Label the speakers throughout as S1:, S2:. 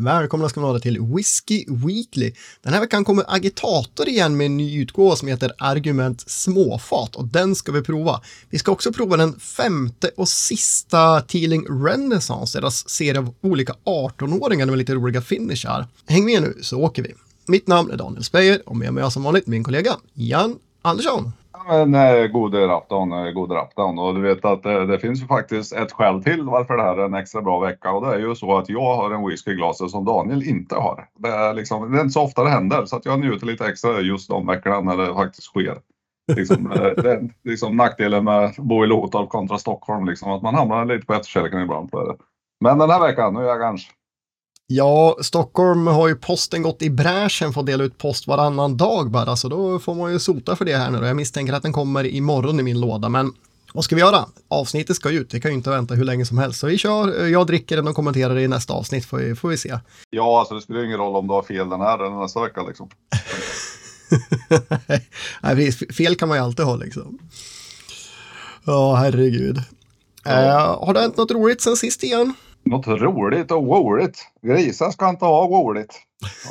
S1: Välkomna ska ni vara till Whiskey Weekly. Den här veckan kommer Agitator igen med en ny utgåva som heter Argument Småfat och den ska vi prova. Vi ska också prova den femte och sista Teeling Renaissance, deras serie av olika 18-åringar med lite roliga finishar. Häng med nu så åker vi. Mitt namn är Daniel Speyer och med mig har som vanligt min kollega Jan Andersson.
S2: Men eh, god afton, eh, god afton. Och du vet att det, det finns ju faktiskt ett skäl till varför det här är en extra bra vecka och det är ju så att jag har en whisky i glaset som Daniel inte har. Det är, liksom, det är inte så ofta det händer så att jag njuter lite extra just de veckorna när det faktiskt sker. Liksom, det är liksom nackdelen med att bo i Lotorp kontra Stockholm, liksom, att man hamnar lite på efterkälken ibland. På det. Men den här veckan, nu är jag kanske
S1: Ja, Stockholm har ju posten gått i bräschen för att dela ut post varannan dag bara, så då får man ju sota för det här nu då. Jag misstänker att den kommer imorgon i min låda, men vad ska vi göra? Avsnittet ska ut, det kan ju inte vänta hur länge som helst. Så vi kör, jag dricker den och kommenterar det i nästa avsnitt, får vi, får vi se.
S2: Ja, alltså det spelar ingen roll om du har fel den här eller nästa vecka liksom.
S1: Nej, fel kan man ju alltid ha liksom. Ja, herregud. Ja. Uh, har det hänt något roligt sen sist igen?
S2: Något roligt och roligt. Grisar ska inte ha roligt.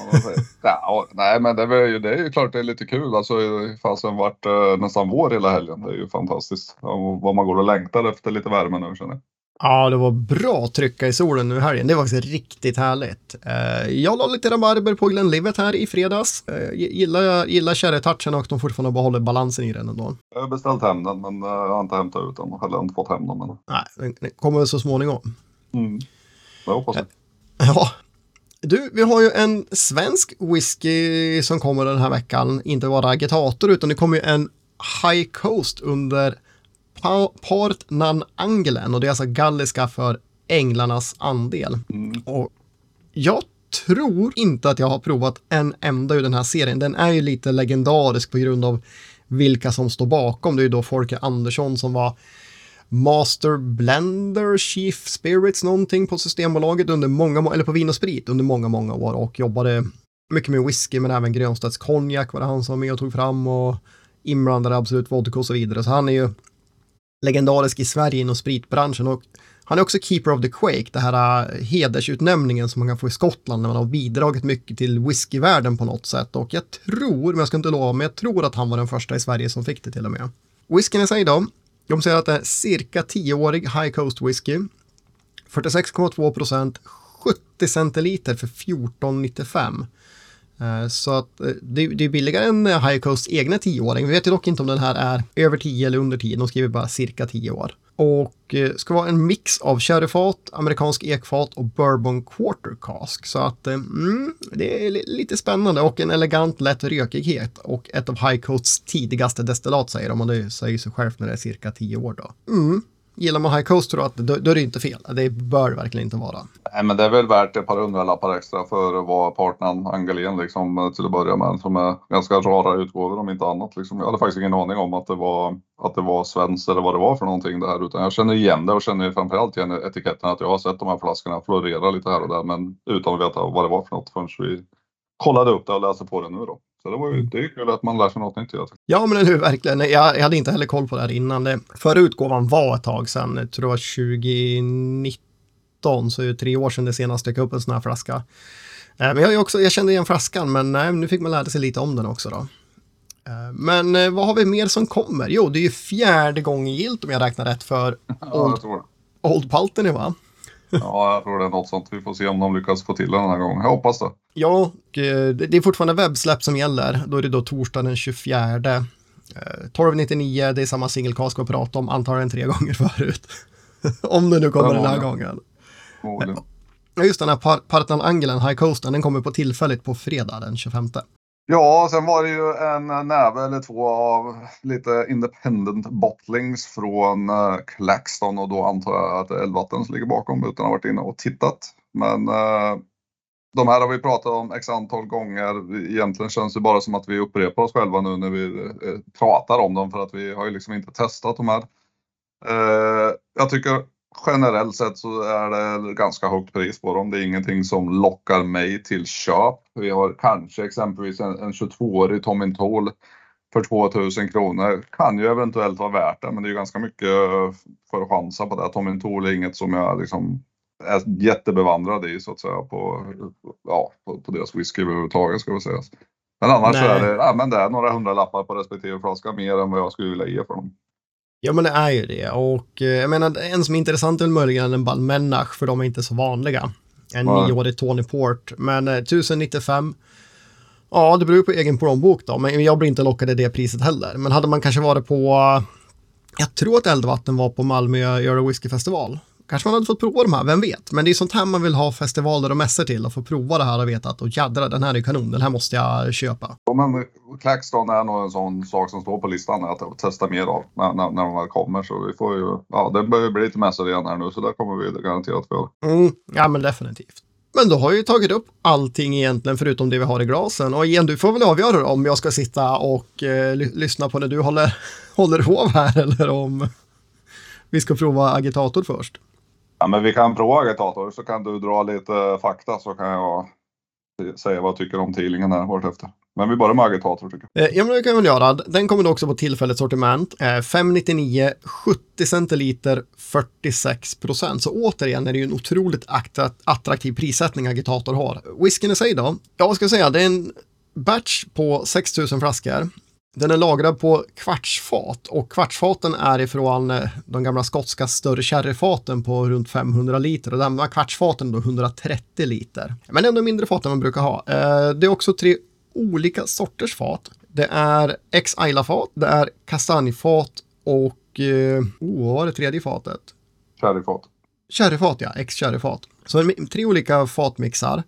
S2: ja, nej, men det är, ju, det är ju klart det är lite kul. Alltså, fasen vart uh, nästan vår hela helgen. Det är ju fantastiskt. Vad man går och längtar efter lite värme nu känner jag.
S1: Ja, det var bra trycka i solen nu i helgen. Det var faktiskt riktigt härligt. Uh, jag la lite rabarber på Glenlivet här i fredags. Uh, gillar, gillar cherrytouchen och de fortfarande behåller balansen i den ändå.
S2: Jag har beställt hem den, men jag har inte hämtat ut den. Eller inte fått hem den. Men...
S1: Nej, den kommer så småningom.
S2: Mm. Jag hoppas det.
S1: Ja. Du, vi har ju en svensk whisky som kommer den här veckan. Inte bara agitator utan det kommer ju en High Coast under Port Nan Angelen och det är alltså galliska för änglarnas andel. Mm. Och jag tror inte att jag har provat en enda ur den här serien. Den är ju lite legendarisk på grund av vilka som står bakom. Det är ju då Folke Andersson som var Master Blender Chief Spirits någonting på Systembolaget under många, eller på Vin och Sprit under många, många år och jobbade mycket med whisky men även Grönstedts konjak var det han som var med och tog fram och inblandade Absolut Vodka och så vidare. Så han är ju legendarisk i Sverige inom spritbranschen och han är också Keeper of the Quake, det här äh, hedersutnämningen som man kan få i Skottland när man har bidragit mycket till whiskyvärlden på något sätt och jag tror, men jag ska inte lova, men jag tror att han var den första i Sverige som fick det till och med. Whiskyn i sig då, de säger att det är cirka 10-årig High Coast Whisky. 46,2 procent, 70 centiliter för 14,95. Eh, så att eh, det, är billigare än eh, High Coast egna 10-åring. Vi vet ju dock inte om den här är över 10 eller under 10. De skriver bara cirka 10 år och eh, ska vara en mix av sherryfat, amerikansk ekfat och bourbon quarter cask. Så att eh, mm, det är lite spännande och en elegant lätt rökighet och ett av Highcoats tidigaste destillat säger de och det säger sig självt när det är cirka 10 år då. Mm gillar man High Coast att då, då är det inte fel. Det bör verkligen inte vara.
S2: Nej, men det är väl värt ett par hundralappar extra för att vara partnern Angelén liksom till att börja med. Som är ganska rara utgåvor om inte annat. Liksom. Jag hade faktiskt ingen aning om att det var att det var svenskt eller vad det var för någonting det här. Utan jag känner igen det och känner framförallt igen etiketten att jag har sett de här flaskorna florera lite här och där. Men utan att veta vad det var för något förrän vi kollade upp det och läste på det nu då. Så det var ju, det är kul att man lär sig något nytt.
S1: Ja, men nu verkligen. Jag, jag hade inte heller koll på det här innan. Det, förra utgåvan var ett tag sedan, jag tror det var 2019, så är det tre år sedan det senast dök upp en sån här flaska. Eh, men jag, också, jag kände igen flaskan, men nej, nu fick man lära sig lite om den också då. Eh, men eh, vad har vi mer som kommer? Jo, det är ju fjärde gången gilt om jag räknar rätt för Old, ja, Old Palteny va?
S2: Ja, jag tror det är något sånt. Vi får se om de lyckas få till den här gången. Jag hoppas det.
S1: Ja, eh, det är fortfarande webbsläpp som gäller. Då är det då torsdag den 24. 1299, eh, det är samma singelcast vi pratat om antagligen tre gånger förut. om det nu kommer den här gången. Ja, just den här Partnan Angelen High Coasten, den kommer på tillfälligt på fredag den 25.
S2: Ja, sen var det ju en näve eller två av lite independent bottlings från uh, Claxton och då antar jag att det som ligger bakom utan att ha varit inne och tittat. Men uh, de här har vi pratat om x antal gånger. Egentligen känns det bara som att vi upprepar oss själva nu när vi eh, pratar om dem för att vi har ju liksom inte testat de här. Eh, jag tycker generellt sett så är det ganska högt pris på dem. Det är ingenting som lockar mig till köp. Vi har kanske exempelvis en, en 22-årig Tommy Toll för 2000 kronor. Kan ju eventuellt vara värt det, men det är ju ganska mycket för att chansa på det. Tommy Toll är inget som jag liksom är jättebevandrad i så att säga på, ja, på, på deras whisky överhuvudtaget ska vi säga. Men annars så är det, ja, men det är några hundralappar på respektive flaska mer än vad jag skulle vilja ge för dem.
S1: Ja men det är ju det och eh, jag menar en som är intressant är möjligen en Balmenach för de är inte så vanliga. En nioårig Tony Port men eh, 1095 Ja, det beror på egen plånbok då, men jag blir inte lockad i det priset heller. Men hade man kanske varit på, jag tror att Eldvatten var på Malmö Euro Whisky Festival kanske man hade fått prova de här, vem vet? Men det är sånt här man vill ha festivaler och mässor till, att få prova det här och veta att och jädrar, den här är kanon, den här måste jag köpa.
S2: Ja, men Claxton är nog en sån sak som står på listan att testa mer av när, när, när de väl kommer. Så vi får ju, ja, det börjar bli lite mässor igen här nu, så där kommer vi garanterat få.
S1: Mm, ja, men definitivt. Men då har jag ju tagit upp allting egentligen förutom det vi har i glasen. Och igen, du får väl avgöra om jag ska sitta och eh, lyssna på när du håller, håller hov här eller om vi ska prova agitator först.
S2: Ja, men vi kan prova agitator så kan du dra lite eh, fakta så kan jag säga vad jag tycker om tidningen här vartefter. Men vi börjar med agitator tycker
S1: jag. Eh, ja, men det kan vi väl göra. Den kommer då också på tillfälligt sortiment. 599, eh, 70 centiliter, 46 procent. Så återigen är det ju en otroligt attraktiv prissättning agitator har. Whiskyn i sig då? Ja, vad ska jag säga? Det är en batch på 6000 flaskor. Den är lagrad på kvartsfat och kvartsfaten är ifrån eh, de gamla skotska större sherryfaten på runt 500 liter och de här kvartsfaten då 130 liter. Men ändå mindre fat än man brukar ha. Eh, det är också tre olika sorters fat. Det är ex fat det är kastanjefat och eh, oh, vad var det tredje fatet?
S2: Sherryfat.
S1: Sherryfat ja, ex sherryfat. Så tre olika fatmixar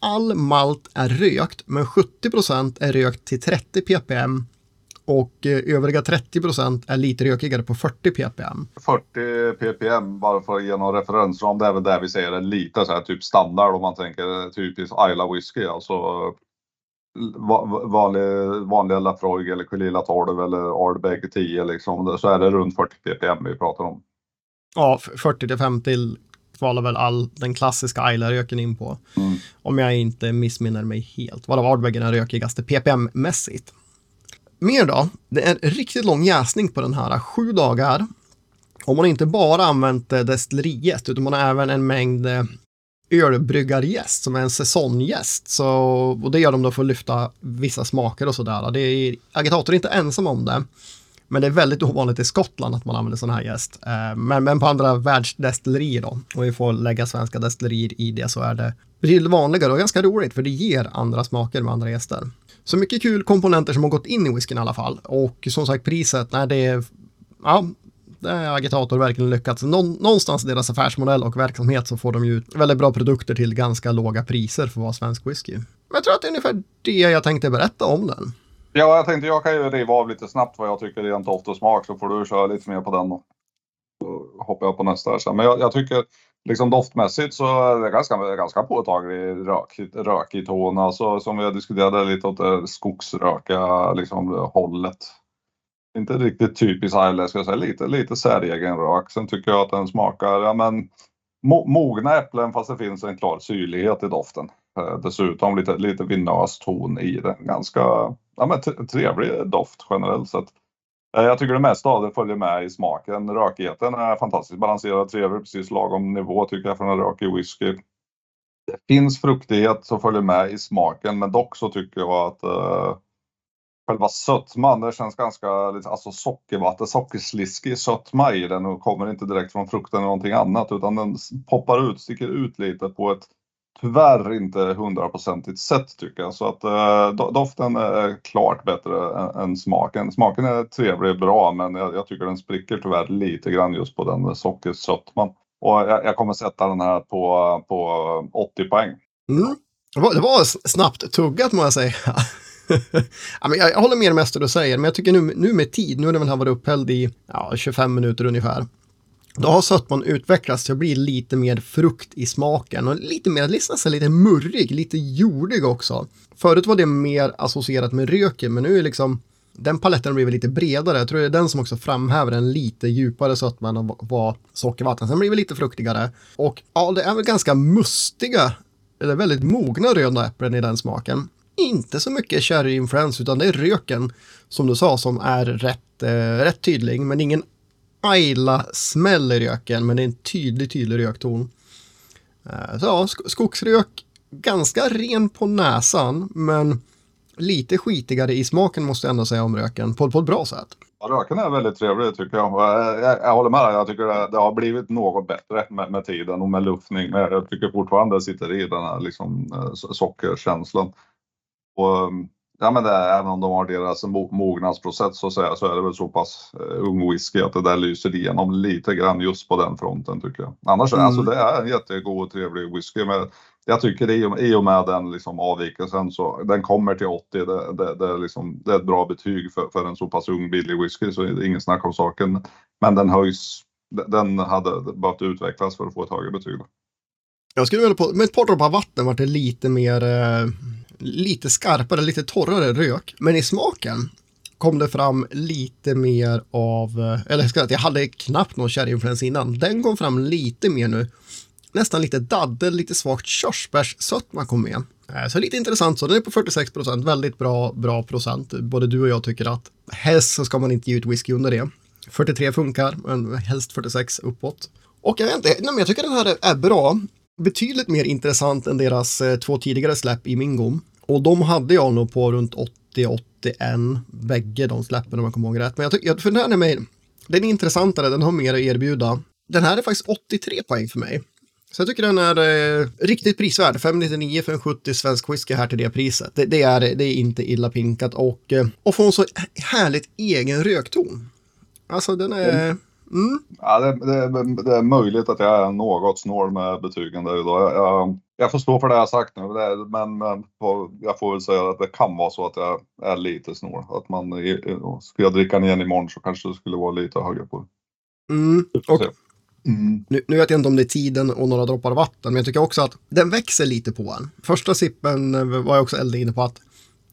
S1: all malt är rökt, men 70% är rökt till 30 ppm och eh, övriga 30% är lite rökigare på 40 ppm.
S2: 40 ppm, bara för att ge någon referensram, det är väl där vi säger en lite så här typ standard om man tänker typiskt Isla whisky, alltså vanlig, vanliga Lafroig eller Kulila 12 eller Ardbeg 10 liksom, så är det runt 40 ppm vi pratar om.
S1: Ja, 40 till 50 kvalar väl all den klassiska Ayla-röken in på. Mm. Om jag inte missminner mig helt. Varav Ardbeg är den rökigaste ppm-mässigt. Mer då, det är en riktigt lång jäsning på den här, sju dagar. Om man inte bara använt eh, destilleriet utan man har även en mängd eh, ölbryggargäst som är en säsonggäst. Så, och det gör de då för att lyfta vissa smaker och sådär. Det är, agitator är inte ensam om det. Men det är väldigt ovanligt i Skottland att man använder sån här gäst. Eh, men, men på andra världsdestillerier då, och vi får lägga svenska destillerier i det så är det betydligt vanligare och ganska roligt för det ger andra smaker med andra gäster. Så mycket kul komponenter som har gått in i whiskyn i alla fall. Och som sagt priset, nej det är, ja, det är agitator verkligen lyckats. någonstans i deras affärsmodell och verksamhet så får de ju väldigt bra produkter till ganska låga priser för att vara svensk whisky. Men jag tror att det är ungefär det jag tänkte berätta om den.
S2: Ja, jag tänkte jag kan ju riva av lite snabbt vad jag tycker rent doft och smak så får du köra lite mer på den. Då. Så hoppar jag på nästa här sen. Men jag, jag, tycker liksom doftmässigt så är det ganska, ganska påtaglig rök, rökig ton. Alltså som vi diskuterade lite åt det skogsröka liksom, hållet. Inte riktigt typiskt Isle, ska jag säga. Lite, lite säregen rök. Sen tycker jag att den smakar, ja men mogna äpplen fast det finns en klar syrlighet i doften. Eh, dessutom lite, lite vinös ton i den. Ganska ja, men trevlig doft generellt sett. Eh, jag tycker det mesta av det följer med i smaken. Rökigheten är fantastiskt balanserad, trevlig, precis lagom nivå tycker jag för en rökig whisky. Det finns fruktighet som följer med i smaken men dock så tycker jag att eh, själva sötman, det känns ganska alltså sockervatten, sockersliskig sötma i den och kommer inte direkt från frukten eller någonting annat utan den poppar ut, sticker ut lite på ett tyvärr inte hundraprocentigt sett tycker jag. Så att eh, doften är klart bättre än, än, smaken. Smaken är trevlig, bra, men jag, jag, tycker den spricker tyvärr lite grann just på den sockersötman. Och jag, jag, kommer sätta den här på, på 80 poäng.
S1: Mm. Det, var, det var snabbt tuggat må jag säga. ja, men jag, jag håller med det mesta du säger, men jag tycker nu, nu med tid, nu har den här varit upphälld i ja, 25 minuter ungefär. Då har sötman utvecklats till att bli lite mer frukt i smaken och lite mer, liksom nästan lite murrig, lite jordig också. Förut var det mer associerat med röken, men nu är liksom den paletten blivit lite bredare. Jag tror det är den som också framhäver en lite djupare sötman av vad sockervatten. Sen blir det lite fruktigare. Och ja, det är väl ganska mustiga, eller väldigt mogna röda äpplen i den smaken. Inte så mycket sherry-influens, utan det är röken, som du sa, som är rätt, eh, rätt tydlig, men ingen Ayla smäller röken, men det är en tydlig, tydlig rökton. Eh, så ja, skogsrök, ganska ren på näsan, men lite skitigare i smaken måste jag ändå säga om röken, på, på ett bra sätt.
S2: Ja, röken är väldigt trevlig tycker jag. Jag, jag, jag håller med dig. Jag tycker det, det, har blivit något bättre med, med, tiden och med luftning. Men jag tycker fortfarande det sitter i den här liksom, eh, sockerkänslan. Och, mm, ja, men det, även om de har deras mognadsprocess så, att säga, så är det väl så pass uh, ung whisky att det där lyser igenom lite grann just på den fronten tycker jag. Annars mm. alltså, det är en jättegod och trevlig whisky. Men jag tycker i och, i och med den liksom avvikelsen så den kommer till 80. Det, det, det, liksom, det är ett bra betyg för, för en så pass ung billig whisky så det är ingen snack om saken. Men den höjs. Den hade behövt utvecklas för att få ett högre betyg.
S1: Jag skulle vilja på, med ett par droppar vatten var det lite mer, eh, lite skarpare, lite torrare rök. Men i smaken kom det fram lite mer av, eh, eller jag ska säga att jag hade knappt någon kärrinfluens innan. Den kom fram lite mer nu nästan lite daddel, lite svagt körsbärssötma kom med. Eh, så lite intressant så, den är på 46 procent, väldigt bra, bra procent. Både du och jag tycker att helst så ska man inte ge ut whisky under det. 43 funkar, men helst 46 uppåt. Och jag vet inte, nej, men jag tycker den här är bra. Betydligt mer intressant än deras eh, två tidigare släpp i Mingom Och de hade jag nog på runt 80-81, bägge de släppen om jag kommer ihåg rätt. Men jag tycker, för den här är mer, den är intressantare, den har mer att erbjuda. Den här är faktiskt 83 poäng för mig. Så jag tycker den är eh, riktigt prisvärd. 599 för en 70 svensk whisky här till det priset. Det, det, är, det är inte illa pinkat och, eh, och får en så härligt egen rökton. Alltså den är... Mm.
S2: Mm. Ja, det, det, det, är möjligt att jag är något snål med betygen där idag. Jag, jag, jag får stå för det jag sagt nu, men, men på, jag får väl säga att det kan vara så att jag är lite snål. Att man, skulle jag dricka den igen imorgon så kanske det skulle vara lite högre på det.
S1: Mm. Och, Mm. Nu, nu, vet jag inte om det är tiden och några droppar vatten, men jag tycker också att den växer lite på en. Första sippen var jag också eldad inne på att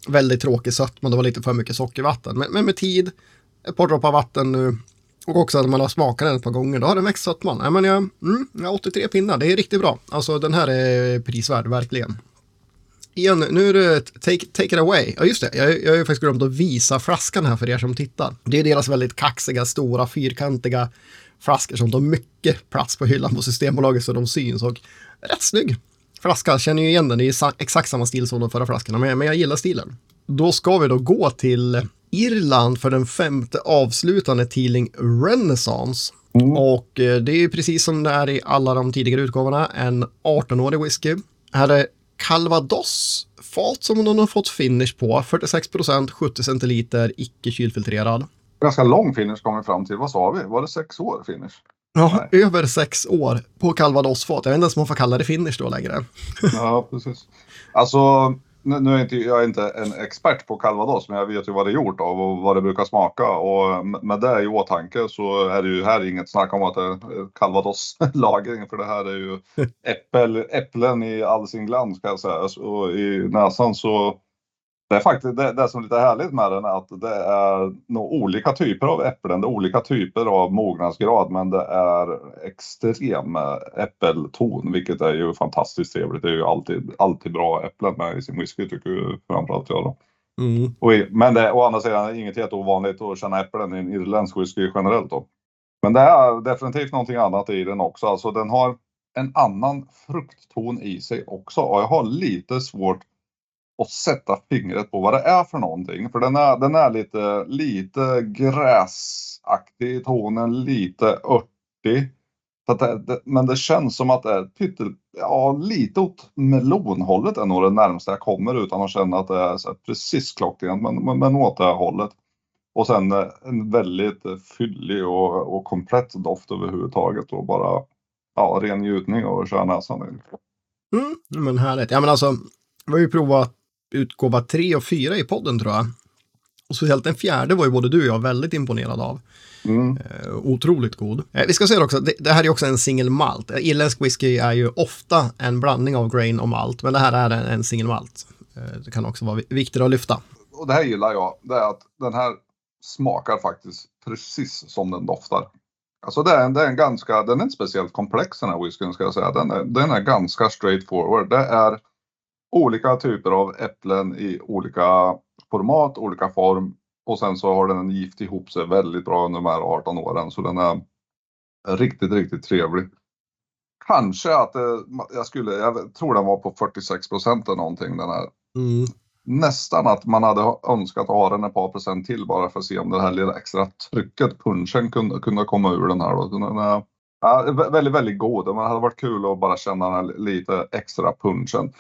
S1: väldigt tråkig sötma, det var lite för mycket sockervatten. Men, men med tid, ett par droppar vatten nu och också att man har smakat den ett par gånger, då har den växt sötman. Ja, men jag, mm, jag 83 pinnar, det är riktigt bra. Alltså den här är prisvärd, verkligen. Igen, nu är det take, take it away. Ja, just det. Jag, jag har ju faktiskt glömt att visa flaskan här för er som tittar. Det är deras väldigt kaxiga, stora, fyrkantiga flaskor som tar mycket plats på hyllan på Systembolaget så de syns och rätt snygg flaska. Känner ju igen den, det är exakt samma stil som de förra flaskorna, men jag gillar stilen. Då ska vi då gå till Irland för den femte avslutande Teeling Renaissance. Mm. Och eh, det är precis som det är i alla de tidigare utgåvorna, en 18-årig whisky. Här är Calvados fat som de har fått finish på, 46 procent, 70 centiliter, icke kylfiltrerad
S2: ganska lång finish kom vi fram till. Vad sa vi? Var det sex år finish?
S1: Ja, Nej. över sex år på calvadosfat. Jag vet inte ens om man får kalla det finish då längre.
S2: ja, precis. Alltså, nu, är inte, jag är inte en expert på calvados, men jag vet ju vad det är gjort av och vad det brukar smaka. Och med det i åtanke så är det ju här inget snack om att det är calvados-lagring, för det här är ju äppel, äpplen i all sin glans ska jag säga. Och i näsan så det är faktiskt det, det som är lite härligt med den är att det är nog olika typer av äpplen, det är olika typer av mognadsgrad men det är extrem äppelton vilket är ju fantastiskt trevligt. Det är ju alltid, alltid bra äpplen med i sin whisky tycker ju framförallt jag då. Mm. Och, men det, å andra sidan inget helt ovanligt att känna äpplen i en irländsk whisky generellt då. Men det är definitivt någonting annat i den också. Alltså den har en annan fruktton i sig också och jag har lite svårt och sätta fingret på vad det är för någonting. För den är, den är lite, lite gräsaktig i tonen, lite örtig. Det, det, men det känns som att det är pyttel, ja, lite åt melonhållet är nog det närmsta jag kommer utan att känna att det är så precis klockrent, men, men, men åt det hållet. Och sen eh, en väldigt fyllig och, och komplett doft överhuvudtaget och bara ja, ren njutning av att köra näsan.
S1: Mm, men härligt. Ja men alltså, vi har ju provat utgåva tre och fyra i podden tror jag. Och speciellt den fjärde var ju både du och jag väldigt imponerad av. Mm. Eh, otroligt god. Eh, vi ska säga också, det, här är också en single malt. Eh, irländsk whisky är ju ofta en blandning av grain och malt, men det här är en, en single malt. Det kan också vara viktigt att lyfta.
S2: Och det här gillar jag, det är att den här smakar faktiskt precis som den doftar. Alltså det är, det är en ganska, den är inte speciellt komplex den här whiskyn ska jag säga. Den är, den är ganska straightforward. Det är olika typer av äpplen i olika format, olika form. Och sen så har den gift ihop sig väldigt bra under de här 18 åren. Så den är riktigt, riktigt trevlig. Kanske att det, jag skulle, jag tror den var på 46 procent eller någonting den här.
S1: Mm.
S2: Nästan att man hade önskat ha den ett par procent till bara för att se om det här lilla extra trycket, punchen kunde, kunde komma ur den här. Då. Den är, ja, vä- väldigt, väldigt god. Det hade varit kul att bara känna den här lite extra punchen.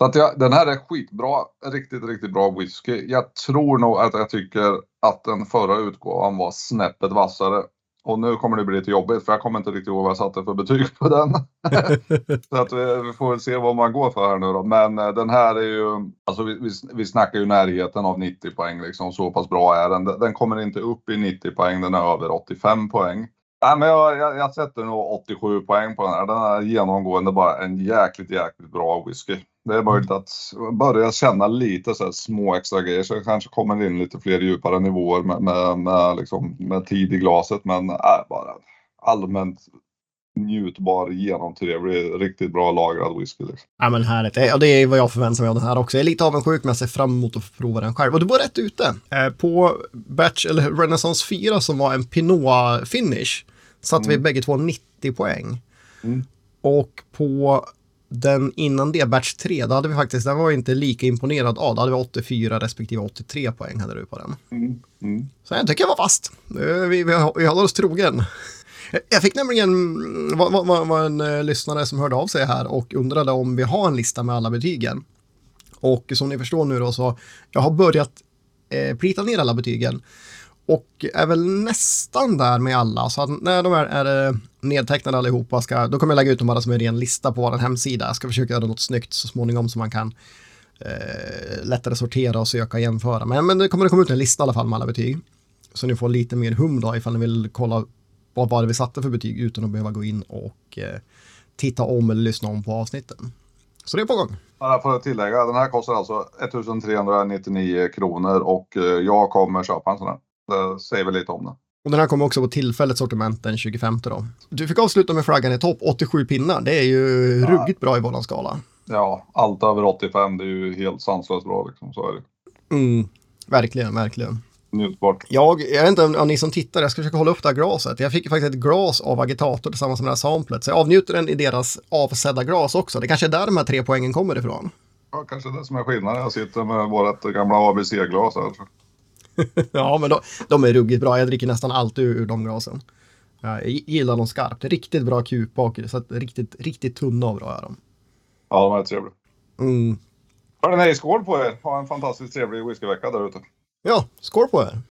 S2: Så att jag, den här är skitbra, riktigt, riktigt bra whisky. Jag tror nog att jag tycker att den förra utgåvan var snäppet vassare. Och nu kommer det bli lite jobbigt för jag kommer inte riktigt ihåg vad jag satte för betyg på den. Så att vi, vi får väl se vad man går för här nu då. Men eh, den här är ju, alltså vi, vi, vi snackar ju närheten av 90 poäng liksom. Så pass bra är den. Den kommer inte upp i 90 poäng, den är över 85 poäng. Nej, men jag, jag, jag sätter nog 87 poäng på den här. Den är genomgående bara en jäkligt, jäkligt bra whisky. Det är möjligt att börja känna lite så små extra grejer så det kanske kommer in lite fler djupare nivåer med, med, med, liksom, med tid i glaset. Men äh, bara allmänt njutbar, genomtrevlig, riktigt bra lagrad whisky. Liksom.
S1: Ja men härligt. Ja, det är vad jag förväntar mig av den här också. Jag är lite avundsjuk men jag ser fram emot att prova den själv. Och du var rätt ute. Eh, på Batch, eller Renaissance 4 som var en Pinot finish satte vi bägge två 90 poäng.
S2: Mm.
S1: Och på den innan det, Batch 3, då hade vi faktiskt, den var jag inte lika imponerad av. Då hade vi 84 respektive 83 poäng hade du på den.
S2: Mm. Mm.
S1: Så jag tycker jag var fast. Eh, Vi, vi, vi håller oss trogen. Jag fick nämligen, mm, var, var, var, en eh, lyssnare som hörde av sig här och undrade om vi har en lista med alla betygen. Och som ni förstår nu då så, jag har börjat eh, plita ner alla betygen. Och är väl nästan där med alla, så att när de är, är nedtecknade allihopa, ska, då kommer jag lägga ut dem bara som en ren lista på vår hemsida. Jag ska försöka göra något snyggt så småningom så man kan eh, lättare sortera och söka och jämföra. Men, men det kommer att komma ut en lista i alla fall med alla betyg. Så ni får lite mer hum då ifall ni vill kolla vad var det vi satte för betyg utan att behöva gå in och eh, titta om eller lyssna om på avsnitten. Så det är på gång.
S2: Ja, Jag får tillägga, den här kostar alltså 1399 kronor och eh, jag kommer köpa en sån här. Det säger väl lite om det.
S1: Och den här kommer också på tillfälligt sortiment den 25 då. Du fick avsluta med flaggan i topp, 87 pinnar. Det är ju
S2: Ja.
S1: ruggigt bra i våran skala.
S2: Ja, allt över 85 det är ju helt sanslöst bra liksom. Så är det.
S1: Mm, verkligen, verkligen.
S2: Njutbart.
S1: Jag, jag vet inte om, ni som tittar, jag ska försöka hålla upp det här glaset. Jag fick ju faktiskt ett glas av Agitator tillsammans med det här samplet. Så jag avnjuter den i deras avsedda glas också. Det kanske är där de här tre poängen kommer ifrån.
S2: Ja, kanske det som är skillnaden. Jag sitter med vårt gamla ABC-glas här.
S1: ja, men de, de är ruggigt bra. Jag dricker nästan alltid ur, ur de glasen. Jag gillar dem skarpt. Riktigt bra kupa och så riktigt, riktigt tunna och bra är de.
S2: Ja, de är trevliga.
S1: Mm.
S2: Hörni, skål på er! Ha en fantastiskt trevlig whiskyvecka där ute.
S1: Ja, skål på er!